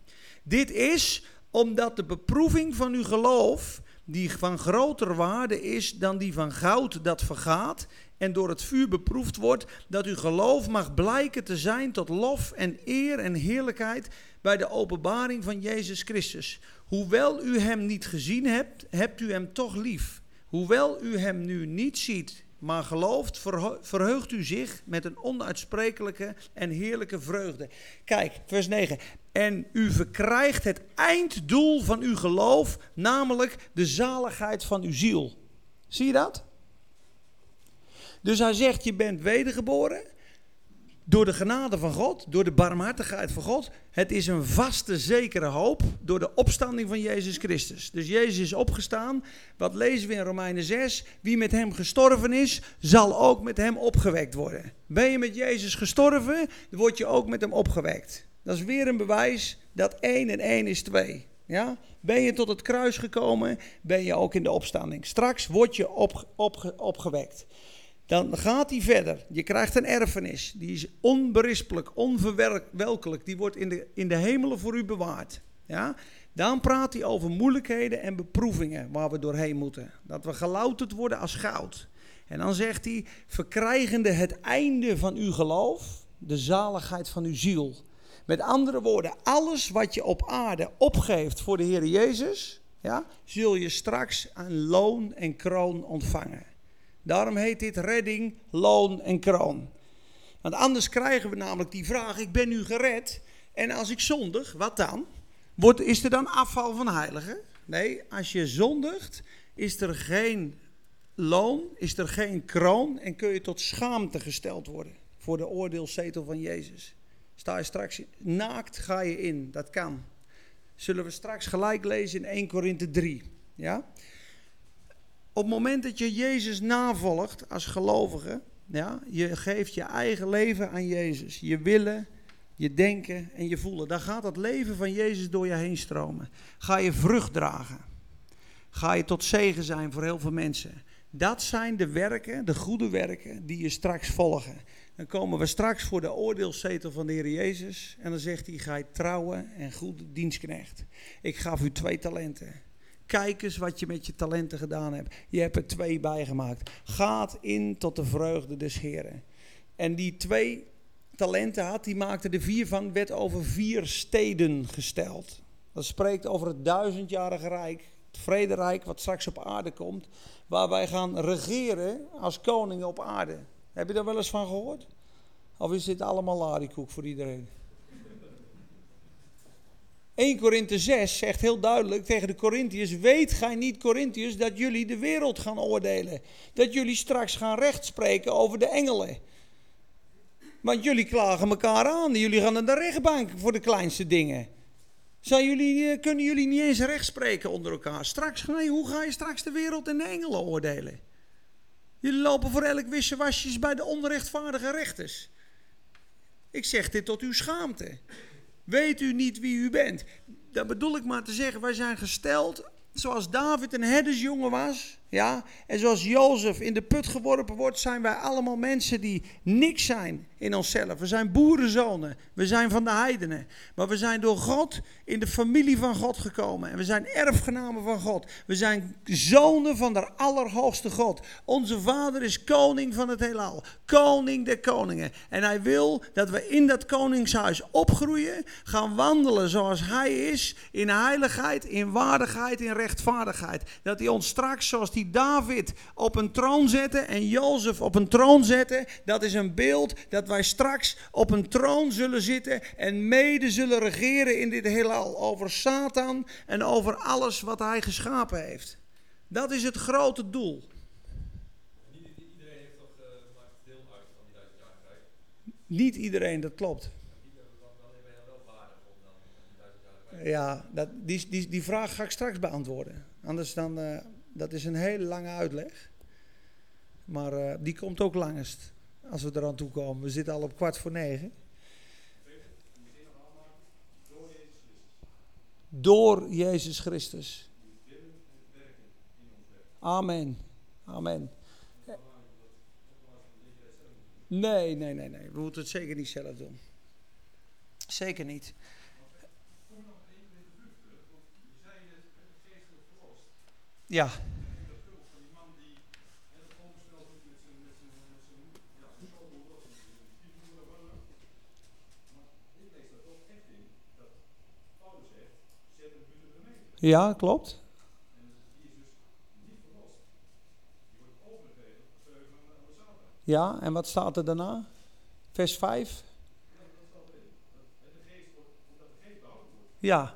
Dit is omdat de beproeving van uw geloof, die van groter waarde is dan die van goud dat vergaat en door het vuur beproefd wordt, dat uw geloof mag blijken te zijn tot lof en eer en heerlijkheid bij de openbaring van Jezus Christus. Hoewel u hem niet gezien hebt, hebt u hem toch lief. Hoewel u hem nu niet ziet, maar gelooft, verheugt u zich met een onuitsprekelijke en heerlijke vreugde. Kijk, vers 9. En u verkrijgt het einddoel van uw geloof, namelijk de zaligheid van uw ziel. Zie je dat? Dus hij zegt, je bent wedergeboren door de genade van God, door de barmhartigheid van God. Het is een vaste, zekere hoop door de opstanding van Jezus Christus. Dus Jezus is opgestaan. Wat lezen we in Romeinen 6? Wie met hem gestorven is, zal ook met hem opgewekt worden. Ben je met Jezus gestorven, dan word je ook met hem opgewekt. Dat is weer een bewijs dat 1 en 1 is 2. Ja? Ben je tot het kruis gekomen, ben je ook in de opstanding. Straks word je op, op, opgewekt. Dan gaat hij verder. Je krijgt een erfenis. Die is onberispelijk, onverwelkelijk. Die wordt in de, in de hemelen voor u bewaard. Ja? Dan praat hij over moeilijkheden en beproevingen waar we doorheen moeten. Dat we gelouterd worden als goud. En dan zegt hij, verkrijgende het einde van uw geloof, de zaligheid van uw ziel. Met andere woorden, alles wat je op aarde opgeeft voor de Heer Jezus, ja, zul je straks aan loon en kroon ontvangen. Daarom heet dit redding, loon en kroon. Want anders krijgen we namelijk die vraag: ik ben nu gered en als ik zondig, wat dan? Wordt, is er dan afval van heiligen? Nee, als je zondigt, is er geen loon, is er geen kroon en kun je tot schaamte gesteld worden voor de oordeelszetel van Jezus. Sta je straks naakt, ga je in. Dat kan. Zullen we straks gelijk lezen in 1 Korinthe 3. Ja? Op het moment dat je Jezus navolgt als gelovige, ja, je geeft je eigen leven aan Jezus. Je willen, je denken en je voelen. Dan gaat het leven van Jezus door je heen stromen. Ga je vrucht dragen. Ga je tot zegen zijn voor heel veel mensen. Dat zijn de werken, de goede werken, die je straks volgen. Dan komen we straks voor de oordeelszetel van de Heer Jezus. En dan zegt hij, ga je trouwen en goede dienstknecht. Ik gaf u twee talenten. Kijk eens wat je met je talenten gedaan hebt. Je hebt er twee bijgemaakt. Gaat in tot de vreugde des Heren. En die twee talenten had, die maakte de vier van, werd over vier steden gesteld. Dat spreekt over het duizendjarige rijk, het vrederijk wat straks op aarde komt, waar wij gaan regeren als koningen op aarde. Heb je daar wel eens van gehoord? Of is dit allemaal larikoek voor iedereen? 1 Korinthe 6 zegt heel duidelijk tegen de Corinthiërs: Weet gij niet, Corinthiërs, dat jullie de wereld gaan oordelen? Dat jullie straks gaan rechtspreken over de engelen? Want jullie klagen elkaar aan. Jullie gaan naar de rechtbank voor de kleinste dingen. Zijn jullie, eh, kunnen jullie niet eens rechtspreken onder elkaar? Straks je, hoe ga je straks de wereld en de engelen oordelen? Jullie lopen voor elk wissewasjes bij de onrechtvaardige rechters. Ik zeg dit tot uw schaamte. Weet u niet wie u bent? Dat bedoel ik maar te zeggen, wij zijn gesteld zoals David een herdersjongen was. Ja, en zoals Jozef in de put geworpen wordt, zijn wij allemaal mensen die niks zijn in onszelf. We zijn boerenzonen, we zijn van de heidenen. Maar we zijn door God in de familie van God gekomen. En we zijn erfgenamen van God. We zijn zonen van de Allerhoogste God. Onze Vader is koning van het heelal, koning der koningen. En hij wil dat we in dat koningshuis opgroeien, gaan wandelen zoals hij is, in heiligheid, in waardigheid, in rechtvaardigheid. Dat hij ons straks, zoals die die David op een troon zetten en Jozef op een troon zetten, dat is een beeld dat wij straks op een troon zullen zitten en mede zullen regeren in dit heelal over Satan en over alles wat hij geschapen heeft. Dat is het grote doel. Niet iedereen heeft toch maakt deel uit van die duizend jaar tijd. Niet iedereen, dat klopt. Ja, dat, die, die, die vraag ga ik straks beantwoorden. Anders dan, uh, dat is een hele lange uitleg. Maar uh, die komt ook langst. Als we eraan toe komen. We zitten al op kwart voor negen. Door Jezus Christus. Amen. Amen. Nee, nee, nee, nee. We moeten het zeker niet zelf doen. Zeker niet. Ja. Ja, klopt. Ja, en wat staat er daarna? Vers 5. Ja.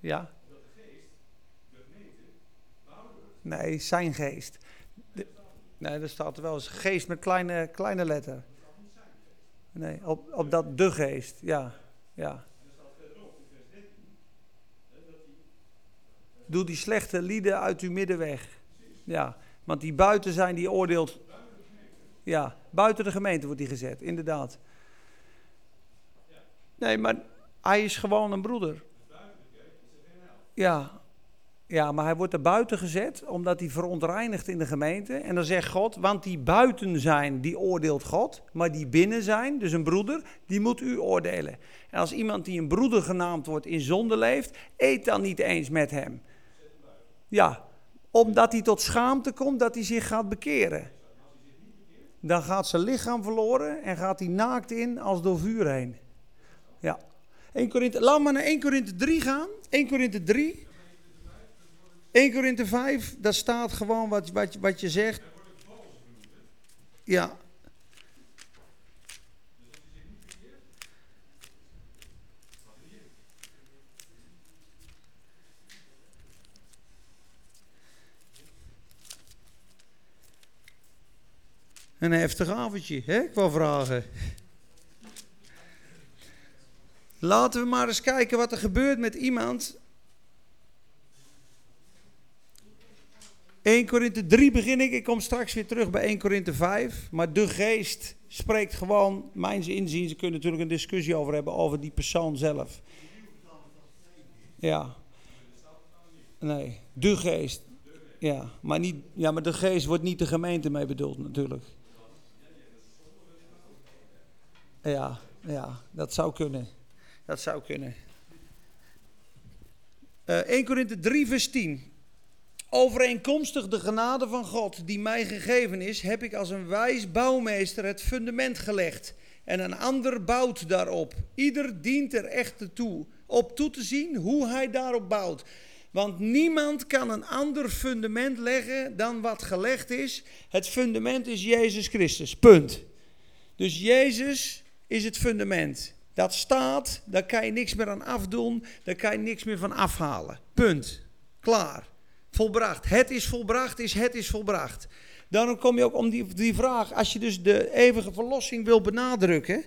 Ja. Nee, zijn geest. Nee, er staat wel eens geest met kleine, kleine letter. Nee, op, op dat de geest, ja. ja. Doe die slechte lieden uit uw midden weg. Ja, want die buiten zijn, die oordeelt. Ja, buiten de gemeente wordt die gezet, inderdaad. Nee, maar hij is gewoon een broeder. Ja, ja, maar hij wordt er buiten gezet omdat hij verontreinigt in de gemeente. En dan zegt God, want die buiten zijn, die oordeelt God. Maar die binnen zijn, dus een broeder, die moet u oordelen. En als iemand die een broeder genaamd wordt in zonde leeft, eet dan niet eens met hem. Ja, omdat hij tot schaamte komt dat hij zich gaat bekeren. Dan gaat zijn lichaam verloren en gaat hij naakt in als door vuur heen. Ja. 1 Korinthe, laat maar naar 1 Korinthe 3 gaan. 1 Korinthe 3. 1 Korinthe 5, daar staat gewoon wat, wat, wat je zegt. Ja. Een heftig avondje, hè? Ik wil vragen. Laten we maar eens kijken wat er gebeurt met iemand 1 Korinthe 3 begin ik. Ik kom straks weer terug bij 1 Korinthe 5. Maar de geest spreekt gewoon, mijns inzien, ze kunnen natuurlijk een discussie over hebben, over die persoon zelf. Ja. Nee, de geest. Ja, maar, niet, ja, maar de geest wordt niet de gemeente mee bedoeld natuurlijk. Ja, ja, dat zou kunnen. Dat zou kunnen. Uh, 1 Korinthe 3 vers 10. Overeenkomstig de genade van God die mij gegeven is, heb ik als een wijs bouwmeester het fundament gelegd. En een ander bouwt daarop. Ieder dient er echter toe op toe te zien hoe hij daarop bouwt. Want niemand kan een ander fundament leggen dan wat gelegd is. Het fundament is Jezus Christus. Punt. Dus Jezus is het fundament. Dat staat, daar kan je niks meer aan afdoen, daar kan je niks meer van afhalen. Punt. Klaar volbracht. Het is volbracht is het is volbracht. Daarom kom je ook om die, die vraag, als je dus de eeuwige verlossing wil benadrukken,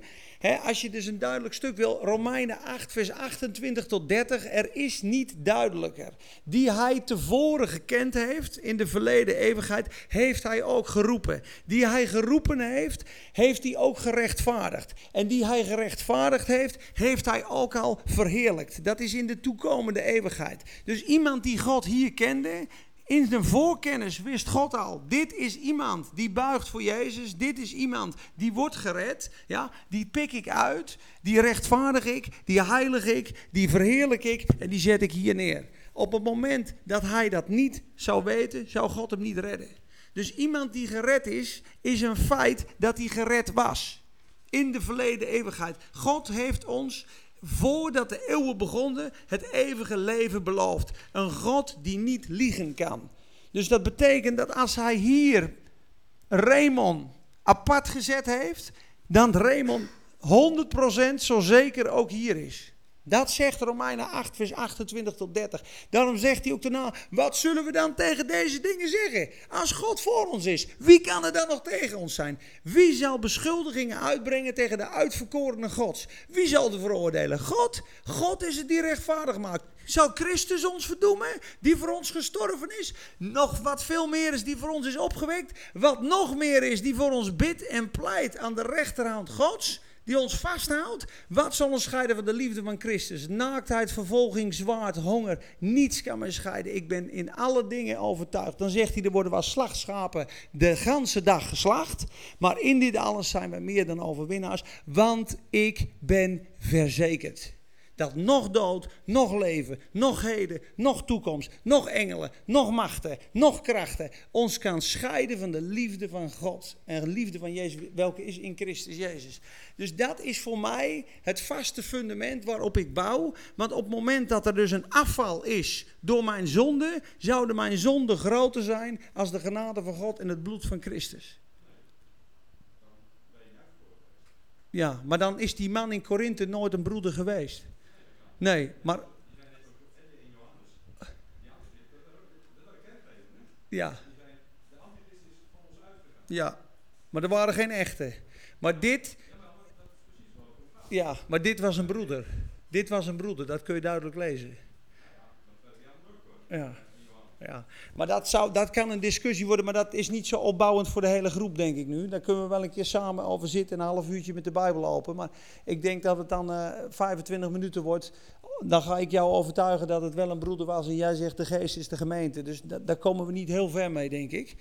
als je dus een duidelijk stuk wil, Romeinen 8, vers 28 tot 30, er is niet duidelijker. Die hij tevoren gekend heeft in de verleden eeuwigheid, heeft hij ook geroepen. Die hij geroepen heeft, heeft hij ook gerechtvaardigd. En die hij gerechtvaardigd heeft, heeft hij ook al verheerlijkt. Dat is in de toekomende eeuwigheid. Dus iemand die God hier kende, in zijn voorkennis wist God al, dit is iemand die buigt voor Jezus, dit is iemand die wordt gered, ja, die pik ik uit, die rechtvaardig ik, die heilig ik, die verheerlijk ik en die zet ik hier neer. Op het moment dat hij dat niet zou weten, zou God hem niet redden. Dus iemand die gered is, is een feit dat hij gered was. In de verleden eeuwigheid. God heeft ons voordat de eeuwen begonnen, het eeuwige leven beloofd. Een God die niet liegen kan. Dus dat betekent dat als hij hier Raymond apart gezet heeft, dan Raymond 100% zo zeker ook hier is. Dat zegt Romeinen 8, vers 28 tot 30. Daarom zegt hij ook daarna: Wat zullen we dan tegen deze dingen zeggen? Als God voor ons is, wie kan er dan nog tegen ons zijn? Wie zal beschuldigingen uitbrengen tegen de uitverkorene Gods? Wie zal de veroordelen? God. God is het die rechtvaardig maakt. Zal Christus ons verdoemen, die voor ons gestorven is? Nog wat veel meer is, die voor ons is opgewekt. Wat nog meer is, die voor ons bidt en pleit aan de rechterhand Gods die ons vasthoudt. Wat zal ons scheiden van de liefde van Christus? Naaktheid, vervolging, zwaard, honger. Niets kan mij scheiden. Ik ben in alle dingen overtuigd. Dan zegt hij, er worden wel slachtschapen de ganse dag geslacht. Maar in dit alles zijn we meer dan overwinnaars. Want ik ben verzekerd dat nog dood, nog leven, nog heden, nog toekomst, nog engelen, nog machten, nog krachten ons kan scheiden van de liefde van God en de liefde van Jezus, welke is in Christus Jezus. Dus dat is voor mij het vaste fundament waarop ik bouw. Want op het moment dat er dus een afval is door mijn zonde, zouden mijn zonden groter zijn als de genade van God en het bloed van Christus. Ja, maar dan is die man in Korinthe nooit een broeder geweest. Nee, maar. Ja. Ja, maar er waren geen echte. Maar dit. Ja, maar dit was een broeder. Dit was een broeder, dat kun je duidelijk lezen. Ja. Ja, maar dat, zou, dat kan een discussie worden, maar dat is niet zo opbouwend voor de hele groep, denk ik nu. Daar kunnen we wel een keer samen over zitten, een half uurtje met de Bijbel open. Maar ik denk dat het dan uh, 25 minuten wordt. Dan ga ik jou overtuigen dat het wel een broeder was en jij zegt de geest is de gemeente. Dus da daar komen we niet heel ver mee, denk ik.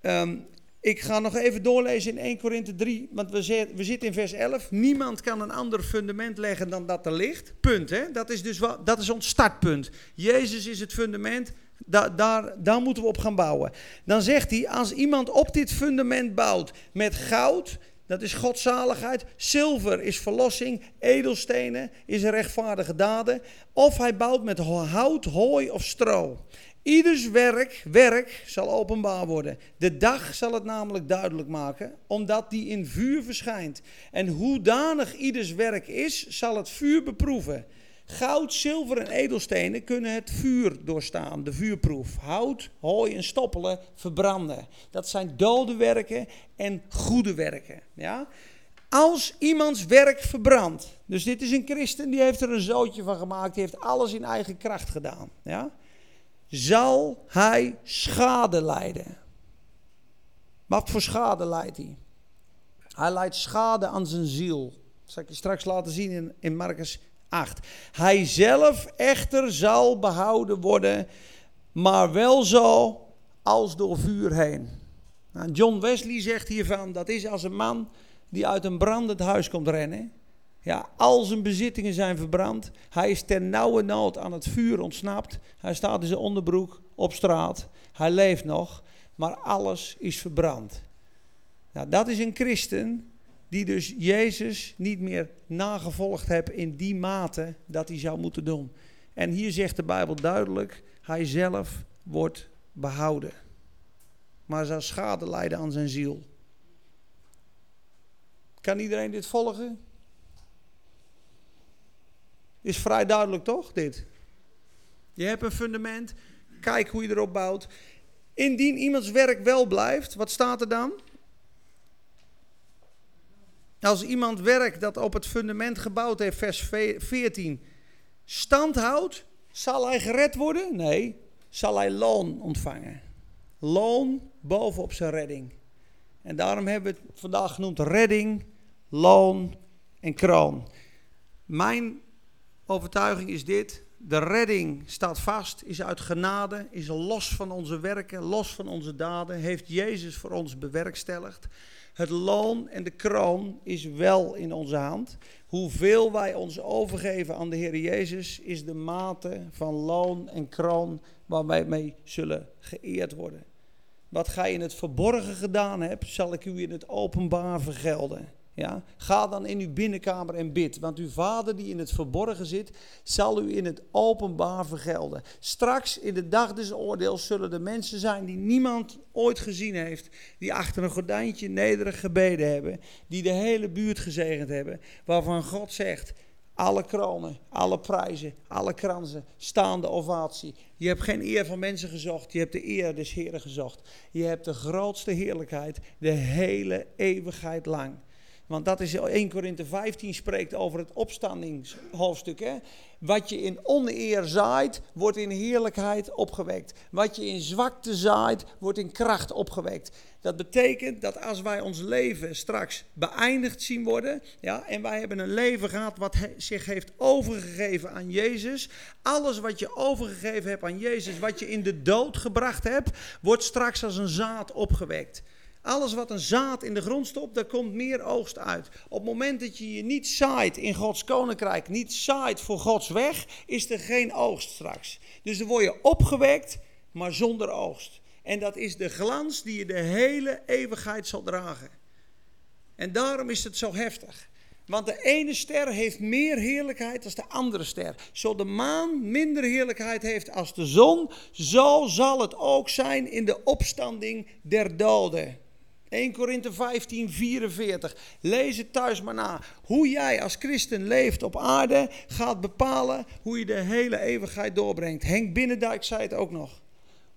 Um, ik ga nog even doorlezen in 1 Korinthe 3, want we, we, zitten in vers 11. Niemand kan een ander fundament leggen dan dat er ligt. Punt, hè? Dat is dus wat, dat is ons startpunt. Jezus is het fundament, Da, daar, daar moeten we op gaan bouwen. Dan zegt hij, als iemand op dit fundament bouwt met goud, dat is godzaligheid, zilver is verlossing, edelstenen is rechtvaardige daden, of hij bouwt met hout, hooi of stro. Ieders werk, werk zal openbaar worden. De dag zal het namelijk duidelijk maken, omdat die in vuur verschijnt. En hoedanig ieders werk is, zal het vuur beproeven. Goud, zilver en edelstenen kunnen het vuur doorstaan, de vuurproef. Hout, hooi en stoppelen verbranden. Dat zijn dode werken en goede werken. Ja? Als iemands werk verbrandt, dus dit is een christen, die heeft er een zootje van gemaakt, die heeft alles in eigen kracht gedaan. Ja? Zal hij schade lijden? Wat voor schade leidt hij? Hij leidt schade aan zijn ziel. Dat zal ik je straks laten zien in, in Marcus 8. Hij zelf echter zal behouden worden, maar wel zo als door vuur heen. Nou, John Wesley zegt hiervan, dat is als een man die uit een brandend huis komt rennen. Ja, al zijn bezittingen zijn verbrand. Hij is ter nauwe nood aan het vuur ontsnapt. Hij staat in zijn onderbroek op straat. Hij leeft nog, maar alles is verbrand. Dat is een christen die dus Jezus niet meer nagevolgd heeft in die mate dat hij zou moeten doen. En hier zegt de Bijbel duidelijk, hij zelf wordt behouden. Maar zal schade lijden aan zijn ziel. Kan iedereen dit volgen? Is vrij duidelijk toch, dit? Je hebt een fundament, kijk hoe je erop bouwt. Indien iemands werk wel blijft, wat staat er dan? Als iemand werk dat op het fundament gebouwd heeft, vers 14, stand houdt, zal hij gered worden? Nee, zal hij loon ontvangen. Loon bovenop zijn redding. En daarom hebben we het vandaag genoemd redding, loon en kroon. Mijn overtuiging is dit. De redding staat vast, is uit genade, is los van onze werken, los van onze daden, heeft Jezus voor ons bewerkstelligd. Het loon en de kroon is wel in onze hand. Hoeveel wij ons overgeven aan de Heer Jezus is de mate van loon en kroon waar wij mee zullen geëerd worden. Wat gij in het verborgen gedaan hebt, zal ik u in het openbaar vergelden. Ja? Ga dan in uw binnenkamer en bid, want uw vader die in het verborgen zit, zal u in het openbaar vergelden. Straks in de dag des oordeels zullen er mensen zijn die niemand ooit gezien heeft, die achter een gordijntje nederig gebeden hebben, die de hele buurt gezegend hebben, waarvan God zegt, alle kronen, alle prijzen, alle kransen, staande ovatie. Je hebt geen eer van mensen gezocht, je hebt de eer des Heren gezocht. Je hebt de grootste heerlijkheid de hele eeuwigheid lang. Want dat is 1 Korinthe 15 spreekt over het opstandingshoofdstuk. Hè? Wat je in oneer zaait, wordt in heerlijkheid opgewekt. Wat je in zwakte zaait, wordt in kracht opgewekt. Dat betekent dat als wij ons leven straks beëindigd zien worden, ja, en wij hebben een leven gehad wat zich heeft overgegeven aan Jezus, alles wat je overgegeven hebt aan Jezus, wat je in de dood gebracht hebt, wordt straks als een zaad opgewekt. Alles wat een zaad in de grond stopt, daar komt meer oogst uit. Op het moment dat je je niet zaait in Gods koninkrijk, niet zaait voor Gods weg, is er geen oogst straks. Dus dan word je opgewekt, maar zonder oogst. En dat is de glans die je de hele eeuwigheid zal dragen. En daarom is het zo heftig. Want de ene ster heeft meer heerlijkheid dan de andere ster. Zo de maan minder heerlijkheid heeft als de zon, zo zal het ook zijn in de opstanding der doden. 1 Korinthe 15, 44. Lees het thuis maar na. Hoe jij als christen leeft op aarde gaat bepalen hoe je de hele eeuwigheid doorbrengt. Henk Binnendijk zei het ook nog.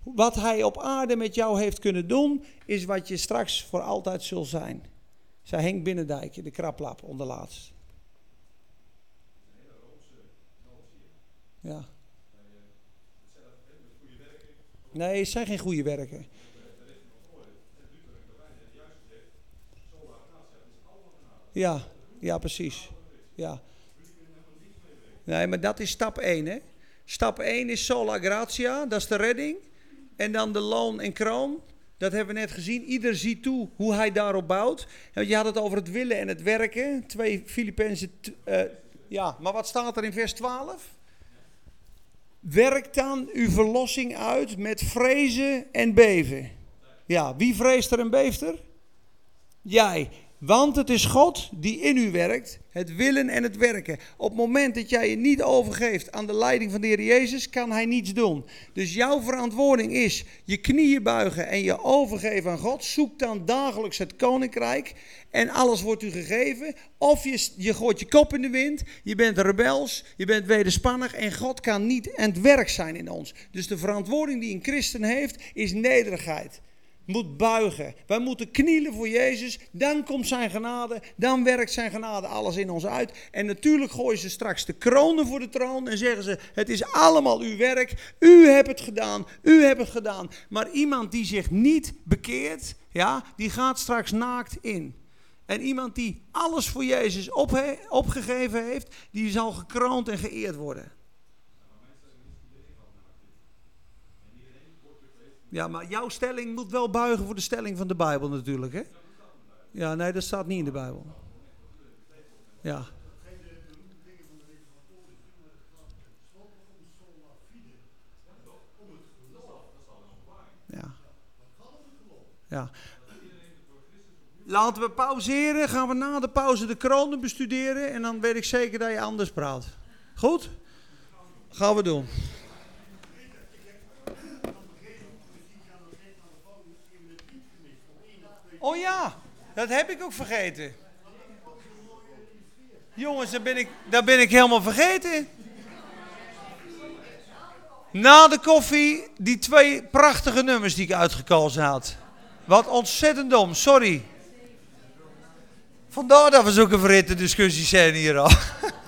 Wat hij op aarde met jou heeft kunnen doen, is wat je straks voor altijd zult zijn. Zei Henk Binnendijk, de kraplap onderlaatst. Ja. Nee, het zijn geen goede werken. Ja, ja, precies. Ja. Nee, maar dat is stap 1, hè. Stap 1 is sola gratia, dat is de redding. En dan de loon en kroon. Dat hebben we net gezien. Ieder ziet toe hoe hij daarop bouwt. Je had het over het willen en het werken. Twee Filippenzen. Uh, ja, maar wat staat er in vers 12? Werk dan uw verlossing uit met vrezen en beven. Ja, wie vreest er en beeft er? Jij. Want het is God die in u werkt, het willen en het werken. Op het moment dat jij je niet overgeeft aan de leiding van de Heer Jezus, kan Hij niets doen. Dus jouw verantwoording is je knieën buigen en je overgeven aan God. Zoek dan dagelijks het koninkrijk en alles wordt u gegeven. Of je, je gooit je kop in de wind, je bent rebels, je bent wederspannig en God kan niet aan het werk zijn in ons. Dus de verantwoording die een christen heeft, is nederigheid moet buigen. Wij moeten knielen voor Jezus. Dan komt zijn genade. Dan werkt zijn genade alles in ons uit. En natuurlijk gooien ze straks de kronen voor de troon. En zeggen ze: Het is allemaal uw werk. U hebt het gedaan. U hebt het gedaan. Maar iemand die zich niet bekeert, ja, die gaat straks naakt in. En iemand die alles voor Jezus opgegeven heeft, die zal gekroond en geëerd worden. Ja, maar jouw stelling moet wel buigen voor de stelling van de Bijbel natuurlijk, hè? Ja, nee, dat staat niet in de Bijbel. Ja. Ja. Ja. Laten we pauzeren. Gaan we na de pauze de kronen bestuderen. En dan weet ik zeker dat je anders praat. Goed? Gaan we doen. Oh ja, dat heb ik ook vergeten. Jongens, dat ben ik, dat ben ik helemaal vergeten. Na de koffie die twee prachtige nummers die ik uitgekozen had. Wat ontzettend dom, sorry. Vandaar dat we zulke verhitte discussies zijn hier al.